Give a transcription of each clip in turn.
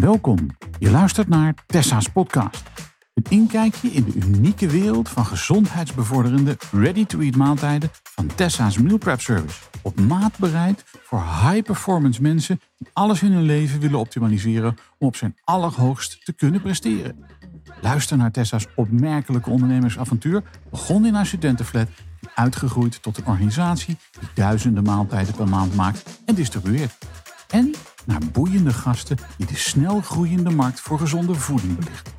Welkom. Je luistert naar Tessa's podcast. Een inkijkje in de unieke wereld van gezondheidsbevorderende ready-to-eat maaltijden van Tessa's Meal Prep Service. Op maat bereid voor high-performance mensen die alles in hun leven willen optimaliseren om op zijn allerhoogst te kunnen presteren. Luister naar Tessa's opmerkelijke ondernemersavontuur, begon in haar studentenflat en uitgegroeid tot een organisatie die duizenden maaltijden per maand maakt en distribueert. En naar boeiende gasten die de snel groeiende markt voor gezonde voeding belichten.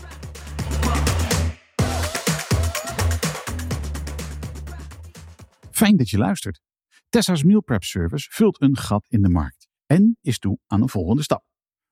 Fijn dat je luistert. Tessa's Meal Prep Service vult een gat in de markt en is toe aan een volgende stap.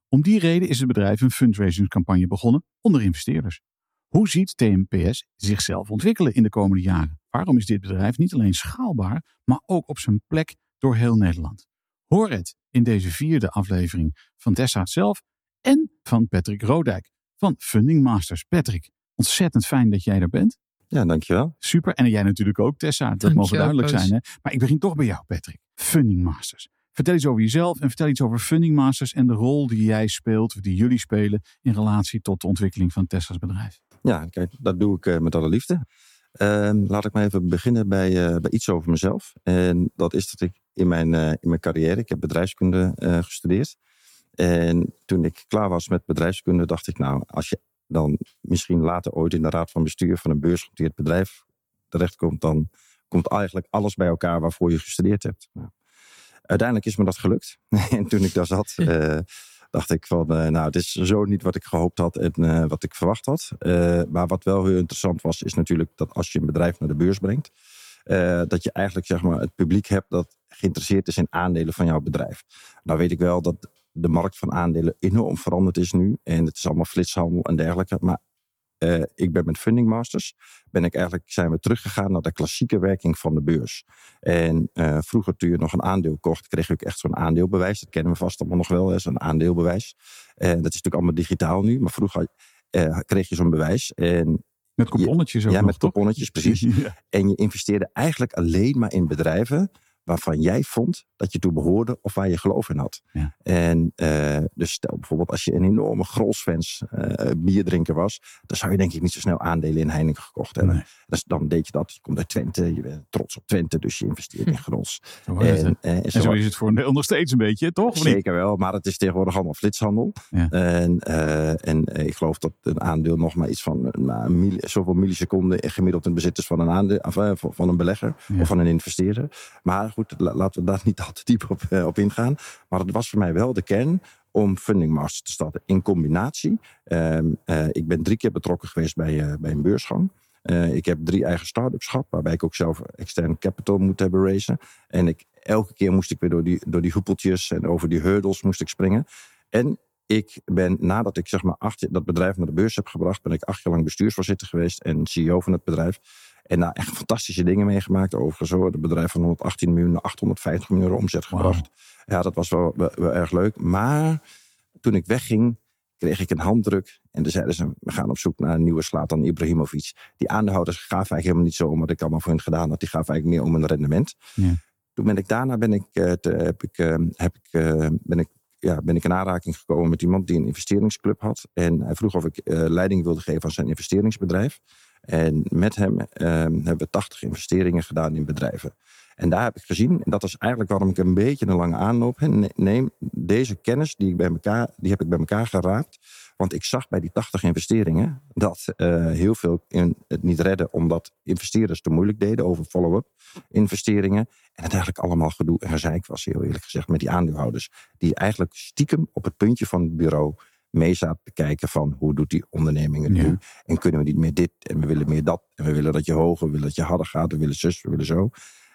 Om die reden is het bedrijf een fundraisingscampagne begonnen onder investeerders. Hoe ziet TMPS zichzelf ontwikkelen in de komende jaren? Waarom is dit bedrijf niet alleen schaalbaar, maar ook op zijn plek door heel Nederland? Hoor het in deze vierde aflevering van Tessa zelf en van Patrick Rodijk van Funding Masters. Patrick, ontzettend fijn dat jij er bent. Ja, dankjewel. Super. En jij natuurlijk ook, Tessa. Dat mogen duidelijk zijn. Hè? Maar ik begin toch bij jou, Patrick. Funding Masters. Vertel iets over jezelf en vertel iets over Funding Masters en de rol die jij speelt, die jullie spelen in relatie tot de ontwikkeling van Tessa's bedrijf. Ja, kijk, dat doe ik uh, met alle liefde. Uh, laat ik maar even beginnen bij, uh, bij iets over mezelf. En dat is dat ik in mijn, uh, in mijn carrière, ik heb bedrijfskunde gestudeerd. En toen ik klaar was met bedrijfskunde, dacht ik, nou, als je dan misschien later ooit in de raad van bestuur van een beursgenoteerd bedrijf terechtkomt, dan komt eigenlijk alles bij elkaar waarvoor je gestudeerd hebt. Nou, uiteindelijk is me dat gelukt. en toen ik daar zat, dacht ik van, uh, nou, het is zo niet wat ik gehoopt had en uh, wat ik verwacht had. Maar wat wel heel interessant was, is natuurlijk dat als je een bedrijf naar de beurs brengt, dat je eigenlijk zeg maar, het publiek hebt dat geïnteresseerd is in aandelen van jouw bedrijf. Nou weet ik wel dat de markt van aandelen enorm veranderd is nu. En het is allemaal flitshandel en dergelijke. Maar uh, ik ben met Funding Masters, ben ik eigenlijk, zijn we teruggegaan naar de klassieke werking van de beurs. En uh, vroeger toen je nog een aandeel kocht, kreeg je ook echt zo'n aandeelbewijs. Dat kennen we vast allemaal nog wel, zo'n aandeelbewijs. En dat is natuurlijk allemaal digitaal nu, maar vroeger uh, kreeg je zo'n bewijs. En met couponnetjes ook Ja, nog, met couponnetjes, precies. ja. En je investeerde eigenlijk alleen maar in bedrijven waarvan jij vond dat je toe behoorde of waar je geloof in had. Ja. En uh, dus stel bijvoorbeeld als je een enorme Grolsfans uh, bierdrinker was, dan zou je denk ik niet zo snel aandelen in Heineken gekocht hebben. Nee. Dus dan deed je dat. Je komt uit Twente, je bent trots op Twente, dus je investeert in Grols. Zo en, en, zo, is het voor een deel nog steeds een beetje, toch? Zeker wel, maar het is tegenwoordig allemaal flitshandel. Ja. En, uh, en ik geloof dat een aandeel nog maar iets van nou, milli, zoveel milliseconden gemiddeld in bezit is van een, aandeel, van een belegger Ja. of van een investeerder. Maar goed, laten we daar niet al te diep op, uh, op ingaan. Maar het was voor mij wel de kern om Funding Masters te starten. In combinatie, uh, uh, ik ben drie keer betrokken geweest bij, uh, bij een beursgang. Ik heb drie eigen start-ups gehad, waarbij ik ook zelf extern capital moet hebben raisen. En ik, elke keer moest ik weer door die, door die hoepeltjes en over die hurdles moest ik springen. En ik ben, nadat ik zeg maar acht, dat bedrijf naar de beurs heb gebracht, ben ik acht jaar lang bestuursvoorzitter geweest en CEO van het bedrijf. En nou, echt fantastische dingen meegemaakt. Overigens hoor, het bedrijf van 118 miljoen naar 850 miljoen omzet gebracht. Wow. Ja, dat was wel, wel, wel, erg leuk. Maar toen ik wegging, kreeg ik een handdruk. En toen zeiden ze, we gaan op zoek naar een nieuwe Slatan Ibrahimovic. Die aandeelhouders gaven eigenlijk helemaal niet zo om wat ik allemaal voor hen gedaan had. Die gaven eigenlijk meer om een rendement. Ja. Toen ben ik daarna ben ik, te, heb ik, uh, heb ik, uh, ben ik ja, ben ik in aanraking gekomen met iemand die een investeringsclub had. En hij vroeg of ik uh, leiding wilde geven aan zijn investeringsbedrijf. En met hem uh, hebben we 80 investeringen gedaan in bedrijven. En daar heb ik gezien, en dat is eigenlijk waarom ik een beetje een lange aanloop. Neem deze kennis, die, ik bij elkaar, die heb ik bij elkaar geraapt. Want ik zag bij die 80 investeringen dat uh, heel veel in het niet redden, omdat investeerders te moeilijk deden over follow-up investeringen. En het eigenlijk allemaal gedoe en gezeik was, heel eerlijk gezegd, met die aandeelhouders. Die eigenlijk stiekem op het puntje van het bureau zaten te kijken van hoe doet die onderneming het Ja. nu? En kunnen we niet meer dit en we willen meer dat. En we willen dat je hoger, we willen dat je harder gaat, we willen zus, we willen zo.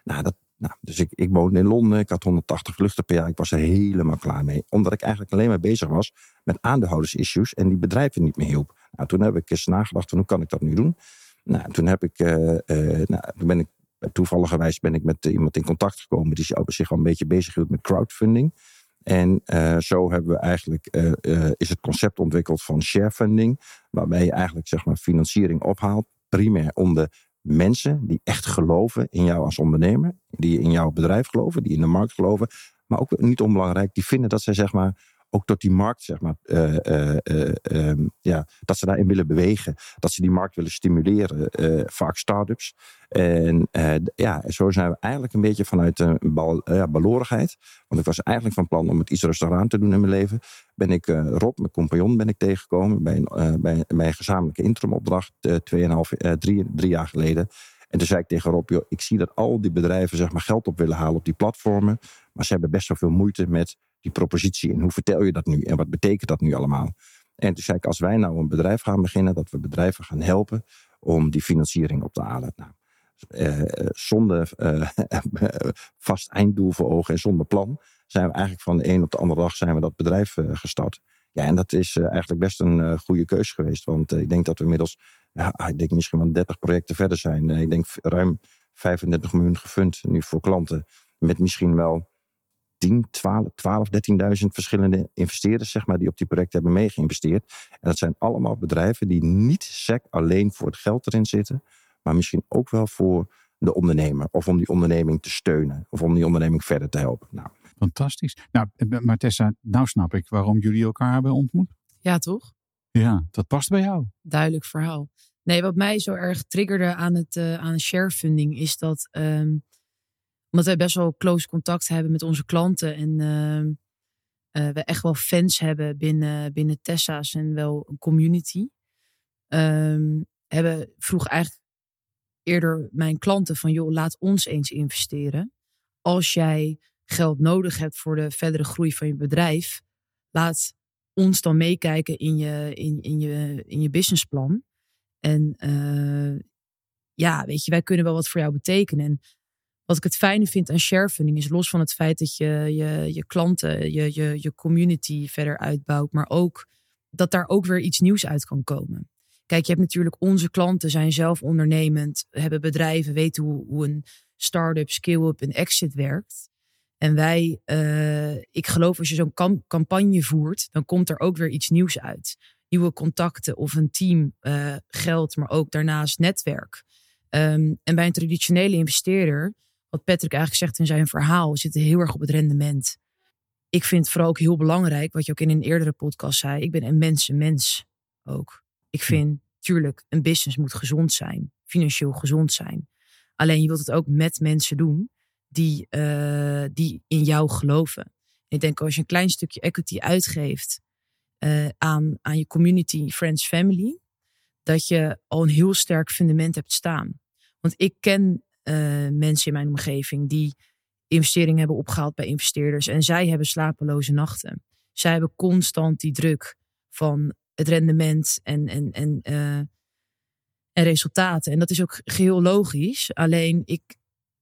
Nou, dat, nou, dus ik, ik woonde in Londen, ik had 180 vluchten per jaar. Ik was er helemaal klaar mee. Omdat ik eigenlijk alleen maar bezig was met aandeelhouders-issues en die bedrijven niet meer hielp. Nou, toen heb ik eens nagedacht van hoe kan ik dat nu doen? Nou, toen heb ik, uh, uh, nou, toen ben ik toevalligerwijs ben ik met iemand in contact gekomen die zich al een beetje bezig hield met crowdfunding. En uh, zo hebben we eigenlijk, uh, uh, is het concept ontwikkeld van sharefunding, waarbij je eigenlijk zeg maar financiering ophaalt, primair om de mensen die echt geloven in jou als ondernemer, die in jouw bedrijf geloven, die in de markt geloven, maar ook niet onbelangrijk, die vinden dat zij zeg maar ook tot die markt, zeg maar, ehm, ja, dat ze daarin willen bewegen. Dat ze die markt willen stimuleren. vaak start-ups. En ja, zo zijn we eigenlijk een beetje vanuit een bal, balorigheid. Want ik was eigenlijk van plan om het iets rustiger aan te doen in mijn leven. Ben ik Rob, mijn compagnon, ben ik tegengekomen bij een, bij, bij een gezamenlijke interimopdracht. tweeënhalf, drie, drie jaar geleden. En toen zei ik tegen Rob, ik zie dat al die bedrijven zeg maar, geld op willen halen op die platformen. Maar ze hebben best wel veel moeite met die propositie. En hoe vertel je dat nu? En wat betekent dat nu allemaal? En toen zei ik, als wij nou een bedrijf gaan beginnen, dat we bedrijven gaan helpen om die financiering op te halen. Nou, eh, zonder eh, vast einddoel voor ogen en zonder plan zijn we eigenlijk van de een op de andere dag zijn we dat bedrijf eh, gestart. Ja, en dat is eh, eigenlijk best een uh, goede keus geweest. Want ik denk dat we inmiddels ja, ik denk misschien wel 30 projecten verder zijn. Eh, ik denk ruim 35 miljoen gefund nu voor klanten. Met misschien wel 10, 12, 12 13.000 verschillende investeerders, zeg maar, die op die projecten hebben meegeïnvesteerd. En dat zijn allemaal bedrijven die niet sec alleen voor het geld erin zitten, maar misschien ook wel voor de ondernemer. Of om die onderneming te steunen. Of om die onderneming verder te helpen. Nou. Fantastisch. Nou, eh, maar Tessa, nou snap ik waarom jullie elkaar hebben ontmoet. Ja, toch? Ja, dat past bij jou. Duidelijk verhaal. Nee, wat mij zo erg triggerde aan het uh, aan sharefunding is dat um, omdat wij best wel close contact hebben met onze klanten en uh, uh, we echt wel fans hebben binnen, binnen Tessa's en wel een community. Um, hebben, vroeg eigenlijk eerder mijn klanten van joh, laat ons eens investeren. Als jij geld nodig hebt voor de verdere groei van je bedrijf, laat ons dan meekijken in je, in, in je, in je businessplan. En uh, ja, weet je, wij kunnen wel wat voor jou betekenen. En wat ik het fijne vind aan sharefunding is los van het feit dat je je, je klanten, je, je, je community verder uitbouwt, maar ook dat daar ook weer iets nieuws uit kan komen. Kijk, je hebt natuurlijk onze klanten zijn zelf ondernemend, hebben bedrijven, weten hoe, hoe een start-up, scale-up en exit werkt. En wij, uh, ik geloof als je zo'n campagne voert, dan komt er ook weer iets nieuws uit. Nieuwe contacten of een team, uh, geld, maar ook daarnaast netwerk. Um, en bij een traditionele investeerder, wat Patrick eigenlijk zegt in zijn verhaal, zit heel erg op het rendement. Ik vind het vooral ook heel belangrijk, wat je ook in een eerdere podcast zei, ik ben een mensenmens ook. Ik vind, tuurlijk, een business moet gezond zijn, financieel gezond zijn. Alleen je wilt het ook met mensen doen die, uh, die in jou geloven. ik denk als je een klein stukje equity uitgeeft uh, aan, aan je community, friends, family, dat je al een heel sterk fundament hebt staan. Want ik ken uh, mensen in mijn omgeving die investeringen hebben opgehaald bij investeerders en zij hebben slapeloze nachten. Zij hebben constant die druk van het rendement en, en, en, en resultaten. En dat is ook geheel logisch. Alleen ik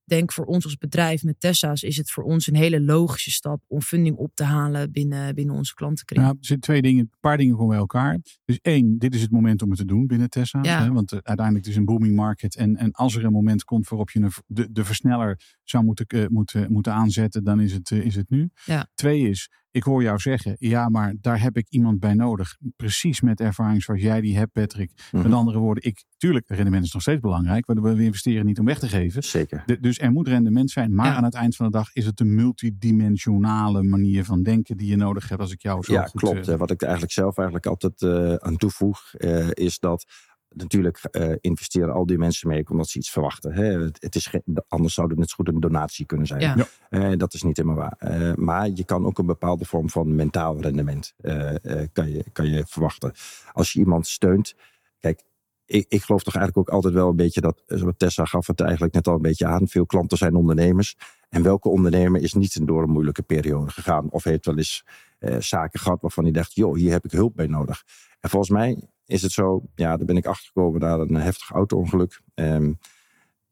denk voor ons als bedrijf met Tessa's is het voor ons een hele logische stap om funding op te halen binnen, binnen onze klantenkring. Nou, er zitten twee dingen, een paar dingen komen bij elkaar. Dus één, dit is het moment om het te doen binnen Tessa's. Ja. Hè? Want uh, uiteindelijk is het een booming market. En, en als er een moment komt waarop je een, de, de versneller zou moeten, uh, moeten, moeten aanzetten, dan is het, uh, is het nu. Ja. Twee is, ik hoor jou zeggen, ja, maar daar heb ik iemand bij nodig. Precies met ervaring zoals jij die hebt, Patrick. Met mhm. andere woorden, ik, tuurlijk, rendement is nog steeds belangrijk. Maar we investeren niet om weg te geven. Zeker. dus er moet rendement zijn. Maar aan het eind van de dag is het een multidimensionale manier van denken die je nodig hebt. Als ik jou zo ja, goed... klopt. Uh, wat ik eigenlijk zelf eigenlijk altijd uh, aan toevoeg, uh, is dat natuurlijk uh, investeren al die mensen mee omdat ze iets verwachten. Hè? Het, is anders zou het net zo goed een donatie kunnen zijn. Ja. Uh, dat is niet helemaal waar. Uh, maar je kan ook een bepaalde vorm van mentaal rendement kan je, kan je verwachten. Als je iemand steunt. Kijk, ik, ik, geloof toch eigenlijk ook altijd wel een beetje dat, zoals Tessa gaf het eigenlijk net al een beetje aan. Veel klanten zijn ondernemers. En welke ondernemer is niet door een moeilijke periode gegaan? Of heeft wel eens zaken gehad waarvan hij dacht, joh, hier heb ik hulp bij nodig. En volgens mij is het zo, ja, daar ben ik achtergekomen na een heftig auto-ongeluk. Um,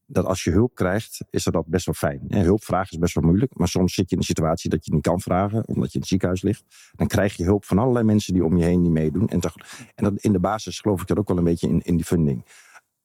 dat als je hulp krijgt, is dat best wel fijn. hulp vragen is best wel moeilijk, maar soms zit je in een situatie dat je niet kan vragen, omdat je in het ziekenhuis ligt. Dan krijg je hulp van allerlei mensen die om je heen niet meedoen. En, en dat, in de basis geloof ik dat ook wel een beetje in, in die funding.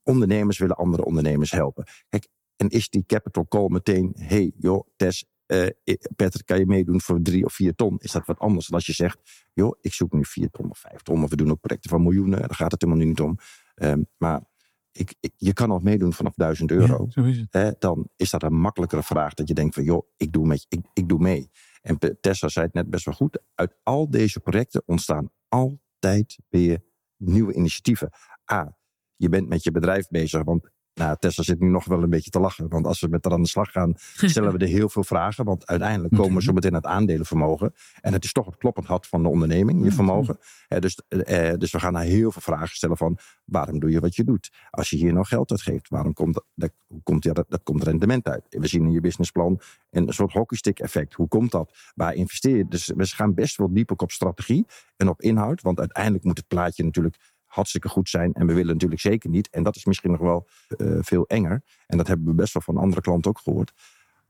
Ondernemers willen andere ondernemers helpen. Kijk, en is die capital call meteen, hey joh, Tess, uh, Patrick, kan je meedoen voor drie of vier ton? Is dat wat anders dan als je zegt, joh, ik zoek nu vier ton of vijf ton. Of we doen ook projecten van miljoenen. Daar gaat het helemaal niet om. Um, maar ik, ik, je kan al meedoen vanaf duizend euro. Ja, is dan is dat een makkelijkere vraag dat je denkt van, joh, ik doe, met, ik, ik doe mee. En Tessa zei het net best wel goed. Uit al deze projecten ontstaan altijd weer nieuwe initiatieven. A, je bent met je bedrijf bezig, want nou, Tesla zit nu nog wel een beetje te lachen. Want als we met haar aan de slag gaan, stellen we er heel veel vragen. Want uiteindelijk komen we zo meteen het aandelenvermogen. En het is toch het kloppend hart van de onderneming, je vermogen. dus, eh, dus we gaan naar heel veel vragen stellen van... waarom doe je wat je doet? Als je hier nog geld uitgeeft, waarom komt, dat, hoe komt, ja, dat, dat komt rendement uit? We zien in je businessplan een soort hockeystick effect. Hoe komt dat? Waar investeer je? Dus we gaan best wel diep op strategie en op inhoud. Want uiteindelijk moet het plaatje natuurlijk hartstikke goed zijn. En we willen natuurlijk zeker niet. En dat is misschien nog wel uh, veel enger. En dat hebben we best wel van andere klanten ook gehoord.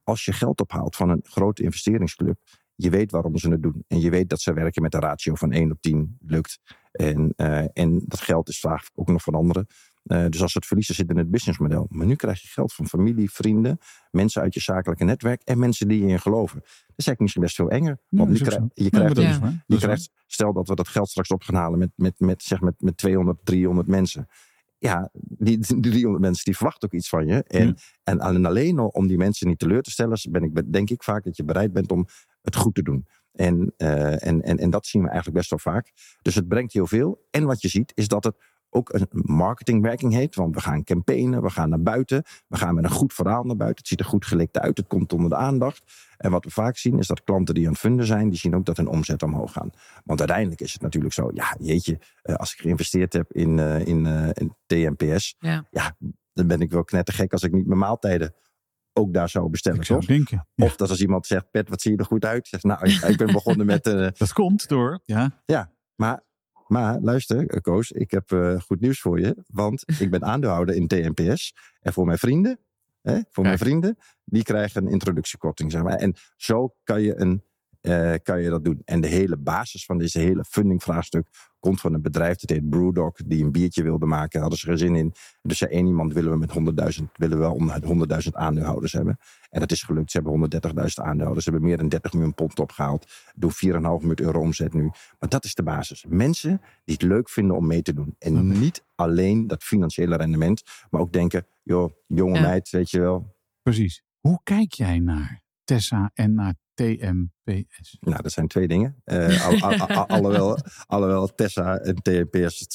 Als je geld ophaalt van een grote investeringsclub. Je weet waarom ze het doen. En je weet dat ze werken met een ratio van 1 op 10 lukt. En, uh, en dat geld is vaak ook nog van anderen. Uh, dus als het verliezen zit in het businessmodel. Maar nu krijg je geld van familie, vrienden, mensen uit je zakelijke netwerk en mensen die je in geloven. Dat is eigenlijk misschien best veel enger. Want krijg, je krijgt, ja, je krijgt, stel dat we dat geld straks op gaan halen met, met, met, zeg met, met 200, 300 mensen. Ja, die, die 300 mensen die verwachten ook iets van je. En, ja. en alleen al om die mensen niet teleur te stellen, ben ik, denk ik vaak dat je bereid bent om het goed te doen. En, uh, en, en, en dat zien we eigenlijk best wel vaak. Dus het brengt heel veel. En wat je ziet is dat het ook een marketingwerking heeft. Want we gaan campaignen, we gaan naar buiten. We gaan met een goed verhaal naar buiten. Het ziet er goed gelikt uit, het komt onder de aandacht. En wat we vaak zien is dat klanten die aan het funden zijn, die zien ook dat hun omzet omhoog gaan. Want uiteindelijk is het natuurlijk zo, ja jeetje, als ik geïnvesteerd heb in, uh, in, in TMPS, ja. ja, dan ben ik wel knettergek als ik niet mijn maaltijden ook daar zou bestellen. Ik zou toch? denken. Ja. Of dat als iemand zegt, Pet, wat zie je er goed uit? Zeg, nou, ik ben begonnen met... Uh, dat komt door, ja. Ja, maar maar luister, Koos, ik heb uh, goed nieuws voor je. Want ik ben aandeelhouder in TNPS. En voor mijn vrienden, hè, voor mijn vrienden, die krijgen een introductiekorting. Zeg maar. En zo kan je, een, uh, kan je dat doen. En de hele basis van deze hele fundingvraagstuk komt van een bedrijf dat heet Brewdog, die een biertje wilde maken. Daar hadden ze er zin in. Dus zei één iemand willen we met 100.000 willen we om 100.000 aandeelhouders hebben. En dat is gelukt. Ze hebben 130.000 aandeelhouders. Ze hebben meer dan 30 miljoen pond opgehaald. Doen 4,5 miljoen euro omzet nu. Maar dat is de basis. Mensen die het leuk vinden om mee te doen. En okay. niet alleen dat financiële rendement, maar ook denken, joh, jonge ja. meid, weet je wel. Precies. Hoe kijk jij naar Tessa en naar TMPS? Nou, dat zijn twee dingen. Uh, al, al, al, alhoewel, alhoewel Tessa en TMPS.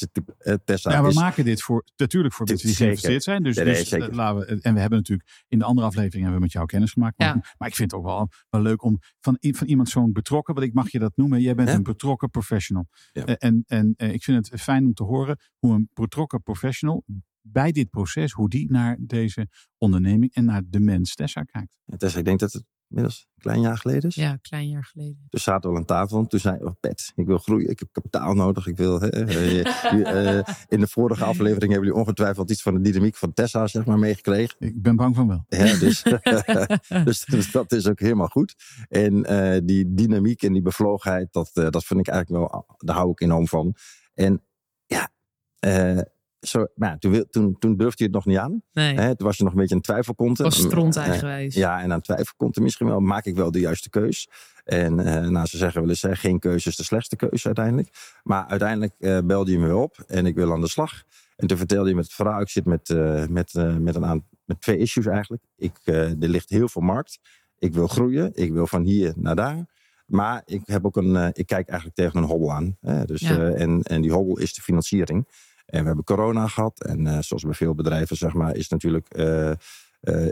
Tessa ja, we is, maken dit voor, natuurlijk voor mensen die geïnvesteerd zijn. Dus, Nee, nee, dus zeker. laten we, en we hebben natuurlijk in de andere aflevering hebben we met jou kennis gemaakt. Ja. Maar, maar ik vind het ook wel, wel leuk om van, van iemand zo'n betrokken, wat ik mag je dat noemen. Jij bent een betrokken professional. Ja. Eh, en en eh, ik vind het fijn om te horen hoe een betrokken professional bij dit proces, hoe die naar deze onderneming en naar de mens Tessa kijkt. Tessa, ik denk dat het inmiddels een klein jaar geleden is. Ja, een klein jaar geleden. Dus zaten we al aan tafel. En toen zei oh, Pet, ik wil groeien. Ik heb kapitaal nodig. Ik wil, hè, eh, jullie, eh, in de vorige aflevering hebben jullie ongetwijfeld iets van de dynamiek van Tessa zeg maar, meegekregen. Ik ben bang van wel. Ja, dus, dus, dus dat is ook helemaal goed. En eh, die dynamiek en die bevlogenheid, dat, eh, dat vind ik eigenlijk wel, daar hou ik enorm van. En ja, eh, zo, nou, toen, toen, toen durfde je het nog niet aan. Nee, Hè? Toen was je nog een beetje een twijfelkonte. was stront Eh, eigenwijs. ja, en aan twijfel komt er misschien wel, maak ik wel de juiste keus? En eh, nou, ze zeggen wel eens, hè, geen keuze is de slechtste keuze uiteindelijk. Maar uiteindelijk eh, belde je me op en ik wil aan de slag. En toen vertelde je met het verhaal, ik zit met, met, met, een aan, met twee issues eigenlijk. Ik, er ligt heel veel markt. Ik wil groeien, ik wil van hier naar daar. Maar ik, heb ook een, ik kijk eigenlijk tegen een hobbel aan. Hè? Dus, Ja. en, en die hobbel is de financiering. En we hebben corona gehad. En eh, zoals bij veel bedrijven, zeg maar, is natuurlijk eh, eh,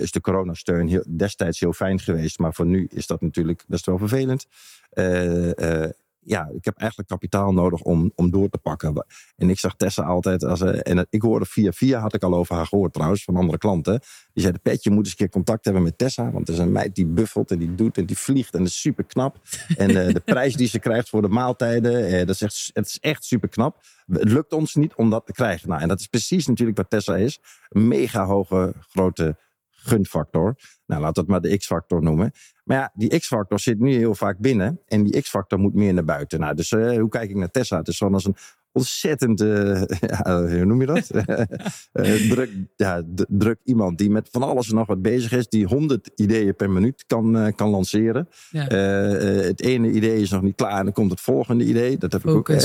is de coronasteun heel, destijds heel fijn geweest. Maar voor nu is dat natuurlijk best wel vervelend. Ja, ik heb eigenlijk kapitaal nodig om, om door te pakken. En ik zag Tessa altijd, als, en ik hoorde via via, had ik al over haar gehoord trouwens, van andere klanten. Die zeiden, Pet, je moet eens een keer contact hebben met Tessa. Want er is een meid die buffelt en die doet en die vliegt en dat is super knap. En de prijs die ze krijgt voor de maaltijden, dat is echt, het is echt super knap. Het lukt ons niet om dat te krijgen. Nou, en dat is precies natuurlijk wat Tessa is. Een mega hoge, grote gunfactor. Nou, laat dat maar de X-factor noemen. Maar ja, die X-factor zit nu heel vaak binnen. En die X-factor moet meer naar buiten. Nou, dus eh, hoe kijk ik naar Tessa? Het is gewoon als een ontzettend, eh, ja, hoe noem je dat? Eh, druk, ja, druk iemand die met van alles en nog wat bezig is. Die 100 ideeën per minuut kan, eh, kan lanceren. Ja. Eh, eh, het ene idee is nog niet klaar en dan komt het volgende idee. Dat heb ik ook, eh,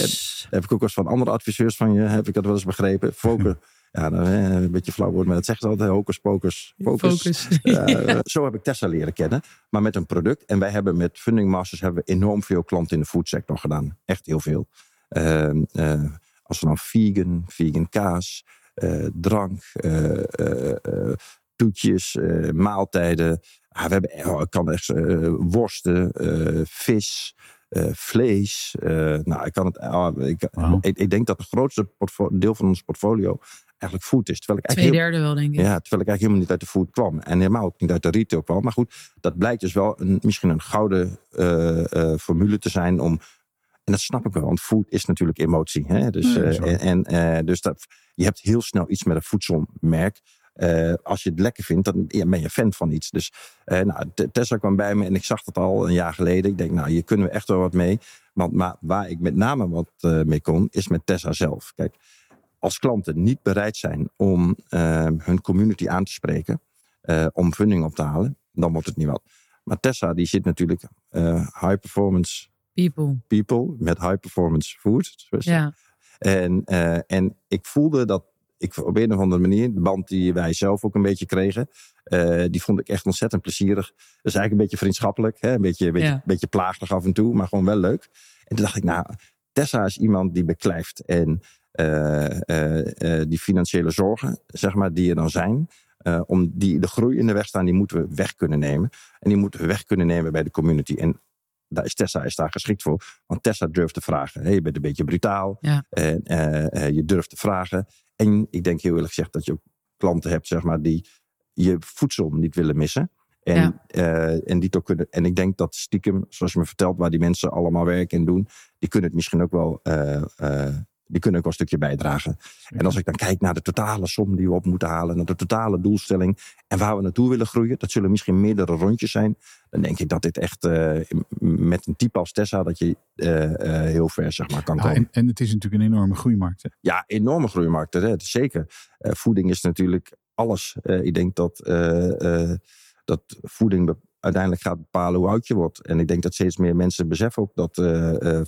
heb ik ook wel eens van andere adviseurs van je, heb ik dat wel eens begrepen. Focus, ja, eh, een beetje flauw woord, maar dat zegt ze altijd, hocus pocus, focus. Focus. Eh, zo heb ik Tessa leren kennen, maar met een product. En wij hebben met Funding Masters hebben we enorm veel klanten in de foodsector gedaan. Echt heel veel. Ehm, eh, als we dan vegan, vegan kaas, eh, drank, eh, toetjes, eh, maaltijden. Ah, we hebben, oh, ik kan echt eh, worsten, eh, vis, eh, vlees. eh, nou, ik kan het. ah, ik, ik, ik denk dat het grootste deel van ons portfolio eigenlijk food is. Terwijl ik Twee eigenlijk heel- derde wel, denk ik. ja, terwijl ik eigenlijk helemaal niet uit de food kwam. En helemaal ook niet uit de retail kwam. Maar goed, dat blijkt dus wel een, misschien een gouden eh, eh, formule te zijn om. En dat snap ik wel, want food is natuurlijk emotie. Hè? Dus, eh, en, en, eh, dus dat, je hebt heel snel iets met een voedselmerk. Eh, als je het lekker vindt, dan ja, ben je fan van iets. Dus eh, nou, Tessa kwam bij me en ik zag dat al een jaar geleden. Ik denk, nou, hier kunnen we echt wel wat mee. Want maar waar ik met name wat mee kon, is met Tessa zelf. Kijk, als klanten niet bereid zijn om eh, hun community aan te spreken, om funding op te halen, dan wordt het niet wat. Maar Tessa, die zit natuurlijk high performance People. people met high performance food. Ja. En, eh, en ik voelde dat ik op een of andere manier, de band die wij zelf ook een beetje kregen, eh, die vond ik echt ontzettend plezierig. Dus eigenlijk een beetje vriendschappelijk, hè? Een, beetje, een beetje, Ja. beetje plaagtig af en toe, maar gewoon wel leuk. En toen dacht ik, nou, Tessa is iemand die beklijft en eh, die financiële zorgen, zeg maar, die er dan zijn, om die de groei in de weg staan, die moeten we weg kunnen nemen. En die moeten we weg kunnen nemen bij de community. En daar is Tessa is daar geschikt voor. Want Tessa durft te vragen. Hey, je bent een beetje brutaal. Ja. En eh, eh, je durft te vragen. En ik denk heel eerlijk gezegd dat je ook klanten hebt, zeg maar, die je voedsel niet willen missen. En, Ja. eh, en, die toch kunnen, en ik denk dat stiekem, zoals je me vertelt, waar die mensen allemaal werken en doen, die kunnen het misschien ook wel, die kunnen ook wel een stukje bijdragen. En als ik dan kijk naar de totale som die we op moeten halen, naar de totale doelstelling en waar we naartoe willen groeien, dat zullen misschien meerdere rondjes zijn. Dan denk ik dat dit echt eh, met een type als Tessa, dat je eh, eh, heel ver zeg maar, kan Ja, komen. en, en het is natuurlijk een enorme groeimarkt. Hè? Ja, enorme groeimarkten. Hè? Zeker. Voeding is natuurlijk alles. Ik denk dat, dat voeding uiteindelijk gaat bepalen hoe oud je wordt. En ik denk dat steeds meer mensen beseffen ook dat eh,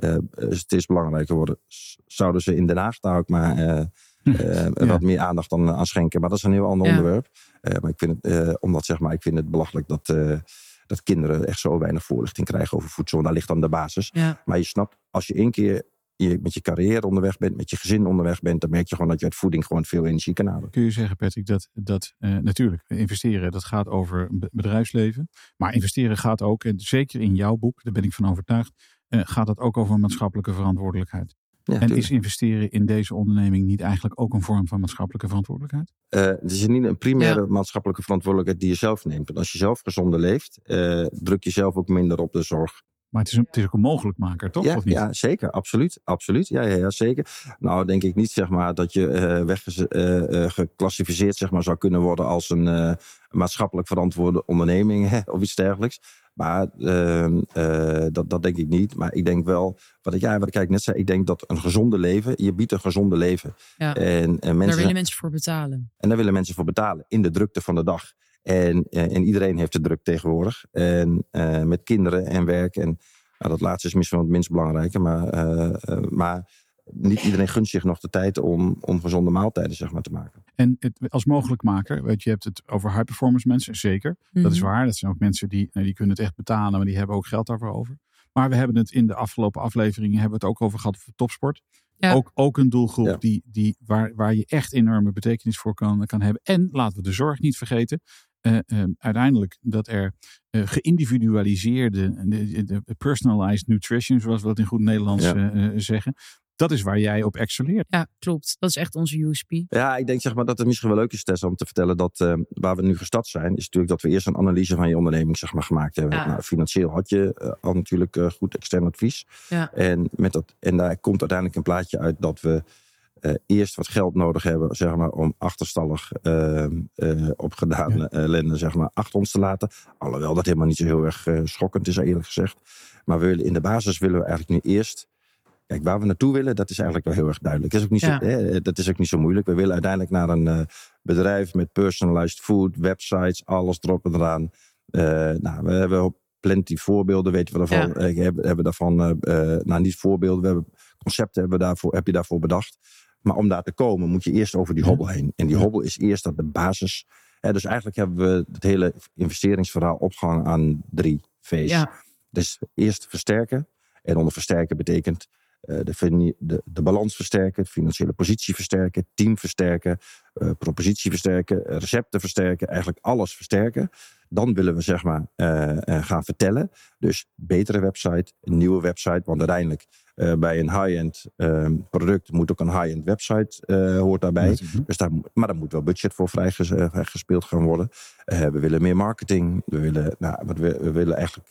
eh, voeding eh, steeds belangrijker wordt. S- Zouden ze in Den Haag daar ook maar eh, eh, Ja. wat meer aandacht aan, aan schenken. Maar dat is een heel ander Ja. onderwerp. Eh, maar ik vind het, eh, omdat zeg maar, ik vind het belachelijk dat, eh, dat kinderen echt zo weinig voorlichting krijgen over voedsel. Daar ligt dan de basis. Ja. Maar je snapt, als je één keer je met je carrière onderweg bent, met je gezin onderweg bent, dan merk je gewoon dat je uit voeding gewoon veel energie kan halen. Kun je zeggen, Patrick, dat, dat eh, natuurlijk investeren, dat gaat over be- bedrijfsleven. Maar investeren gaat ook, en zeker in jouw boek, daar ben ik van overtuigd, eh, gaat het ook over maatschappelijke verantwoordelijkheid. Ja, en tuurlijk. is investeren in deze onderneming niet eigenlijk ook een vorm van maatschappelijke verantwoordelijkheid? Eh, het is niet een primaire maatschappelijke verantwoordelijkheid die je zelf neemt. Want als je zelf gezonder leeft, eh, druk je zelf ook minder op de zorg. Maar het is, een, het is ook een mogelijkmaker, toch? Ja, of niet? ja, zeker. Absoluut. absoluut. Ja, ja, ja, zeker. Nou, denk ik niet zeg maar, dat je eh weggeclassificeerd eh, eh, geclassificeerd, zeg maar, zou kunnen worden als een eh, maatschappelijk verantwoorde onderneming hè, of iets dergelijks. Maar ehm, eh, dat, dat denk ik niet. Maar ik denk wel, wat ik, ja, wat ik net zei, ik denk dat een gezonde leven, je biedt een gezonde leven. Ja. En, en Daar mensen, willen mensen voor betalen. en daar willen mensen voor betalen in de drukte van de dag. En, eh, en iedereen heeft de druk tegenwoordig. En eh, met kinderen en werk. En nou, dat laatste is misschien wel het minst belangrijke. Maar, maar niet iedereen gunt zich nog de tijd om, om gezonde maaltijden zeg maar, te maken. En het, als mogelijkmaker, weet je, je hebt het over high performance mensen, zeker. Dat is Mhm. waar. Dat zijn ook mensen die, nou, die kunnen het echt betalen, maar die hebben ook geld daarvoor over. Maar we hebben het in de afgelopen afleveringen hebben we het ook over gehad voor topsport. Ja. Ook, ook een doelgroep Ja. die, die, waar, waar je echt enorme betekenis voor kan, kan hebben. En laten we de zorg niet vergeten. eh, eh, uiteindelijk dat er eh, geïndividualiseerde, de, de- de personalized nutrition, zoals we dat in goed Nederlands Ja. zeggen. Dat is waar jij op excelleert. Ja, klopt. Dat is echt onze USP. Ja, ik denk zeg maar, dat het misschien wel leuk is, Tessa, om te vertellen dat eh, waar we nu gestart zijn, is natuurlijk dat we eerst een analyse van je onderneming zeg maar, gemaakt hebben. Ja. Nou, financieel had je eh, al natuurlijk eh, goed extern advies. Ja. En, met dat, en daar komt uiteindelijk een plaatje uit dat we eh, eerst wat geld nodig hebben zeg maar, om achterstallig eh, eh, opgedane ellende zeg maar, achter ons te laten. Alhoewel dat helemaal niet zo heel erg schokkend is, eerlijk gezegd. Maar we willen, in de basis willen we eigenlijk nu eerst Kijk, waar we naartoe willen, dat is eigenlijk wel heel erg duidelijk. Dat is ook niet, Ja. zo, hè, dat is ook niet zo moeilijk. We willen uiteindelijk naar een eh, bedrijf met personalized food, websites, alles erop en eraan. Eh, nou, we hebben plenty voorbeelden, weten we daarvan. Ja. Eh, hebben, hebben daarvan, nou niet voorbeelden, we hebben concepten hebben we daarvoor, heb je daarvoor bedacht. Maar om daar te komen moet je eerst over die hobbel heen. En die hobbel is eerst dat de basis. Hè, dus eigenlijk hebben we het hele investeringsverhaal opgehangen aan drie V's. Ja. Dus eerst versterken. En onder versterken betekent de, fini- de, de balans versterken, de financiële positie versterken, team versterken, eh, propositie versterken, eh, recepten versterken, eigenlijk alles versterken. Dan willen we zeg maar eh, eh, gaan vertellen. Dus betere website, een nieuwe website, want uiteindelijk eh, bij een high-end eh, product moet ook een high-end website eh, hoort daarbij. Dus daar, maar daar moet wel budget voor vrijgespeeld gaan worden. We willen meer marketing. We willen, nou, wat we, we willen eigenlijk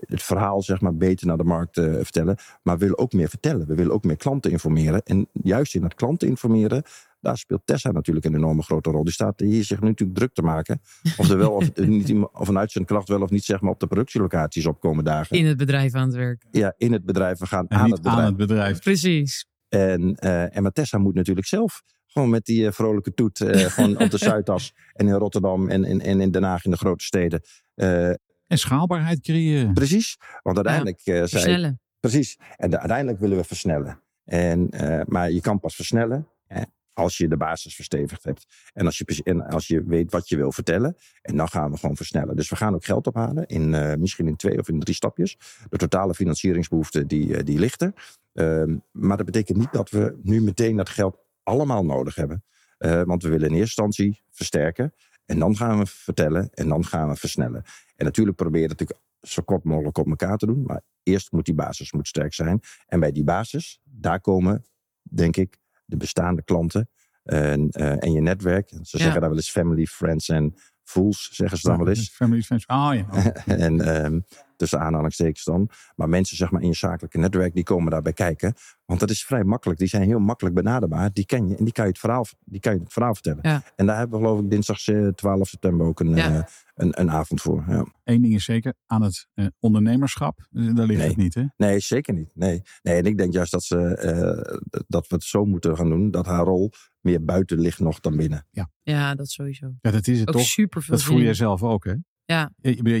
het verhaal zeg maar, beter naar de markt vertellen. Maar we willen ook meer vertellen. We willen ook meer klanten informeren. En juist in dat klanten informeren, daar speelt Tessa natuurlijk een enorme grote rol. Die staat hier zich nu natuurlijk druk te maken. Of, er wel, of, niet, of een uitzendkracht wel of niet zeg maar, op de productielocaties opkomen dagen. In het bedrijf aan het werk. Ja, in het bedrijf. We gaan En aan niet het bedrijf. aan het bedrijf. Precies. En, eh en maar Tessa moet natuurlijk zelf gewoon met die eh, vrolijke toet eh, gewoon op de Zuidas en in Rotterdam en, en, en in Den Haag in de grote steden. Eh, En schaalbaarheid creëren. precies, want uiteindelijk eh zei Versnellen. precies. En de- uiteindelijk willen we versnellen. En, eh, maar je kan pas versnellen hè, als je de basis verstevigd hebt. En als, je, en als je weet wat je wil vertellen. En dan gaan we gewoon versnellen. Dus we gaan ook geld ophalen. In, eh, misschien in twee of in drie stapjes. De totale financieringsbehoefte die, eh, die ligt er. Ehm, maar dat betekent niet dat we nu meteen dat geld allemaal nodig hebben. Eh, want we willen in eerste instantie versterken. En dan gaan we vertellen. En dan gaan we versnellen. En natuurlijk proberen we het zo kort mogelijk op elkaar te doen. Maar eerst moet die basis moet sterk zijn. En bij die basis, daar komen, denk ik, de bestaande klanten en, eh, en je netwerk. Ze Ja. zeggen daar wel eens family, friends en fools, zeggen ze dan wel eens. Family friends. Ah ja. en ehm, tussen aanhalingstekens dan. Maar mensen zeg maar in je zakelijke netwerk, die komen daarbij kijken. Want dat is vrij makkelijk. Die zijn heel makkelijk benaderbaar. Die ken je en die kan je het verhaal, die kan je het verhaal vertellen. Ja. En daar hebben we geloof ik dinsdag eh, 12 september ook een, Ja. eh, een, een avond voor. Ja. Eén ding is zeker, aan het eh, ondernemerschap, eh, daar ligt Nee. het niet hè? Nee, zeker niet. Nee. nee, en ik denk juist dat, ze, eh, dat we het zo moeten gaan doen. Dat haar rol meer buiten ligt nog dan binnen. Ja, dat sowieso. Ja, dat is het Ook toch? super veel Dat voel jij zelf ook hè? Ja.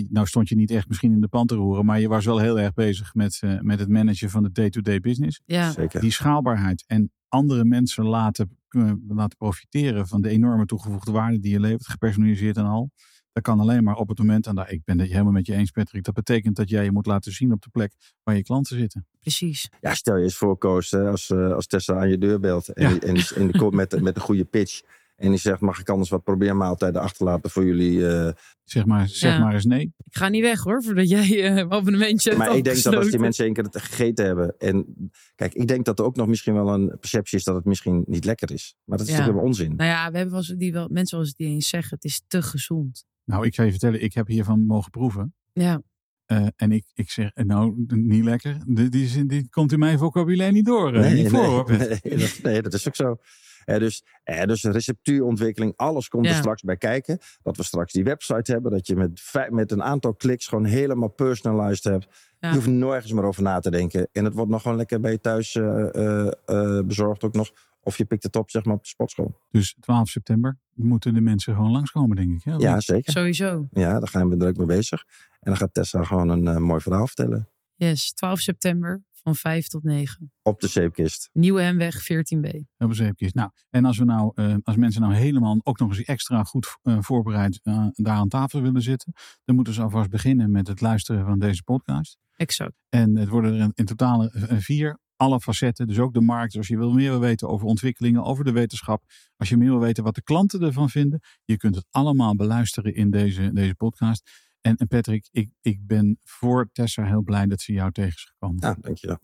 Nou stond je niet echt misschien in de pan te roeren, maar je was wel heel erg bezig met, eh, met het managen van de day-to-day business. Ja. Zeker. Die schaalbaarheid en andere mensen laten, eh, laten profiteren van de enorme toegevoegde waarde die je levert, gepersonaliseerd en al. Dat kan alleen maar op het moment, en daar, ik ben het helemaal met je eens Patrick, dat betekent dat jij je moet laten zien op de plek waar je klanten zitten. Precies. Ja, stel je eens voor, Koos, hè, als, eh, als Tessa aan je deur belt. En, Ja. en, met, met een goede pitch. En die zegt, mag ik anders wat probeermaaltijden achterlaten voor jullie? eh, Zeg maar, zeg Ja. maar eens nee. Ik ga niet weg hoor, voordat jij eh abonnementje hebt maar ik denk dat als die mensen één keer het gegeten hebben. En kijk, ik denk dat er ook nog misschien wel een perceptie is dat het misschien niet lekker is. Maar dat is Ja. natuurlijk wel onzin. Nou ja, we hebben wel die wel, mensen wel eens die eens zeggen, het is te gezond. Nou, ik ga je vertellen, ik heb hiervan mogen proeven. Ja, Eh, en ik, ik zeg, nou, niet lekker. Die, die, komt in mijn vocabulaire niet door. eh, niet voor, nee, nee, dat, nee, dat is ook zo. Eh, dus, eh, dus receptuurontwikkeling, alles komt er straks bij kijken. Dat we straks die website hebben, dat je met, met een aantal kliks gewoon helemaal personalized hebt. Ja. Je hoeft nergens meer over na te denken. En het wordt nog gewoon lekker bij je thuis eh, eh, eh, bezorgd ook nog. Of je pikt het op, zeg maar, op de sportschool. Dus 12 september moeten de mensen gewoon langskomen, denk ik. hè? Ja, zeker. sowieso. Ja, daar gaan we druk mee bezig. En dan gaat Tessa gewoon een mooi verhaal vertellen. Yes, 12 september van 5 tot 9. Op de zeepkist. Nieuwe Hemweg 14b. Op een zeepkist. Nou, en als, we nou, eh, als mensen nou helemaal ook nog eens extra goed eh, voorbereid eh, daar aan tafel willen zitten, dan moeten ze alvast beginnen met het luisteren van deze podcast. Exact. En het worden er in, in totaal vier. Alle facetten, dus ook de markt. Dus als je wil meer wil weten over ontwikkelingen, over de wetenschap. Als je meer wil weten wat de klanten ervan vinden. Je kunt het allemaal beluisteren in deze, deze podcast. En, en Patrick, ik, ik ben voor Tessa heel blij dat ze jou tegen is gekomen. Ja, dankjewel.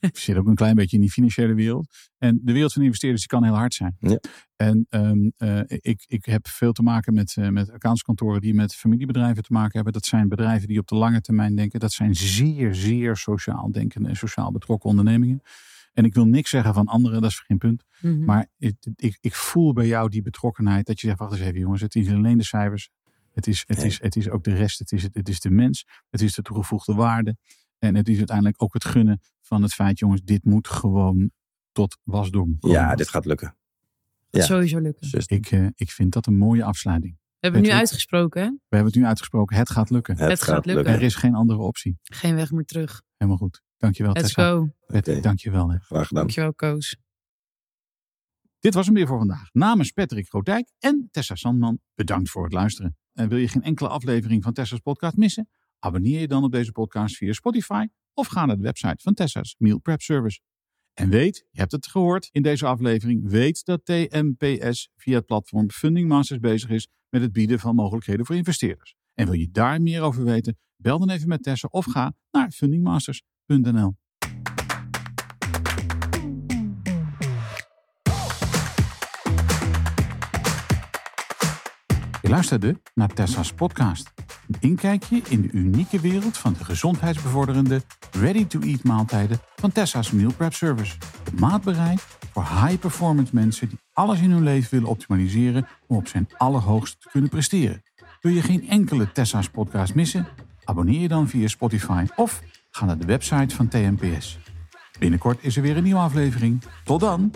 Ik zit ook een klein beetje in die financiële wereld. En de wereld van investeerders die kan heel hard zijn. Ja. En ehm, eh, ik, ik heb veel te maken met, eh, met accountskantoren die met familiebedrijven te maken hebben. Dat zijn bedrijven die op de lange termijn denken. Dat zijn zeer, zeer sociaal denkende en sociaal betrokken ondernemingen. En ik wil niks zeggen van anderen, dat is geen punt. Mhm. Maar het- ik, ik voel bij jou die betrokkenheid. Dat je zegt, wacht eens even jongens, het is alleen de cijfers. Het is, het, Nee. is, het is ook de rest. Het is, het, het is de mens. Het is de toegevoegde waarde. En het is uiteindelijk ook het gunnen van het feit, jongens, dit moet gewoon tot wasdom. komen. Ja, dit gaat lukken. ja. Sowieso lukken. Dus Ik, eh, ik vind dat een mooie afsluiting. We hebben het nu uitgesproken, hè? We hebben het nu uitgesproken. Het gaat lukken. Het gaat lukken. Er is geen andere optie. Geen weg meer terug. Helemaal goed. Dankjewel Let's Tessa. go. Patrick, Oké. Dankjewel. Hè. Graag gedaan. Dankjewel, Koos. Dit was hem weer voor vandaag. Namens Patrick Grootdijk en Tessa Sandman, bedankt voor het luisteren. En wil je geen enkele aflevering van Tessa's podcast missen? Abonneer je dan op deze podcast via Spotify of ga naar de website van Tessa's Meal Prep Service. En weet, je hebt het gehoord in deze aflevering, weet dat TMPS via het platform Funding Masters bezig is met het bieden van mogelijkheden voor investeerders. En wil je daar meer over weten? Bel dan even met Tessa of ga naar fundingmasters.nl. Je luisterde naar Tessa's podcast. Een inkijkje in de unieke wereld van de gezondheidsbevorderende ready-to-eat maaltijden van Tessa's Meal Prep Service. Maatbereid voor high-performance mensen die alles in hun leven willen optimaliseren om op zijn allerhoogste te kunnen presteren. Wil je geen enkele Tessa's podcast missen? Abonneer je dan via Spotify of ga naar de website van TNPS. Binnenkort is er weer een nieuwe aflevering. Tot dan!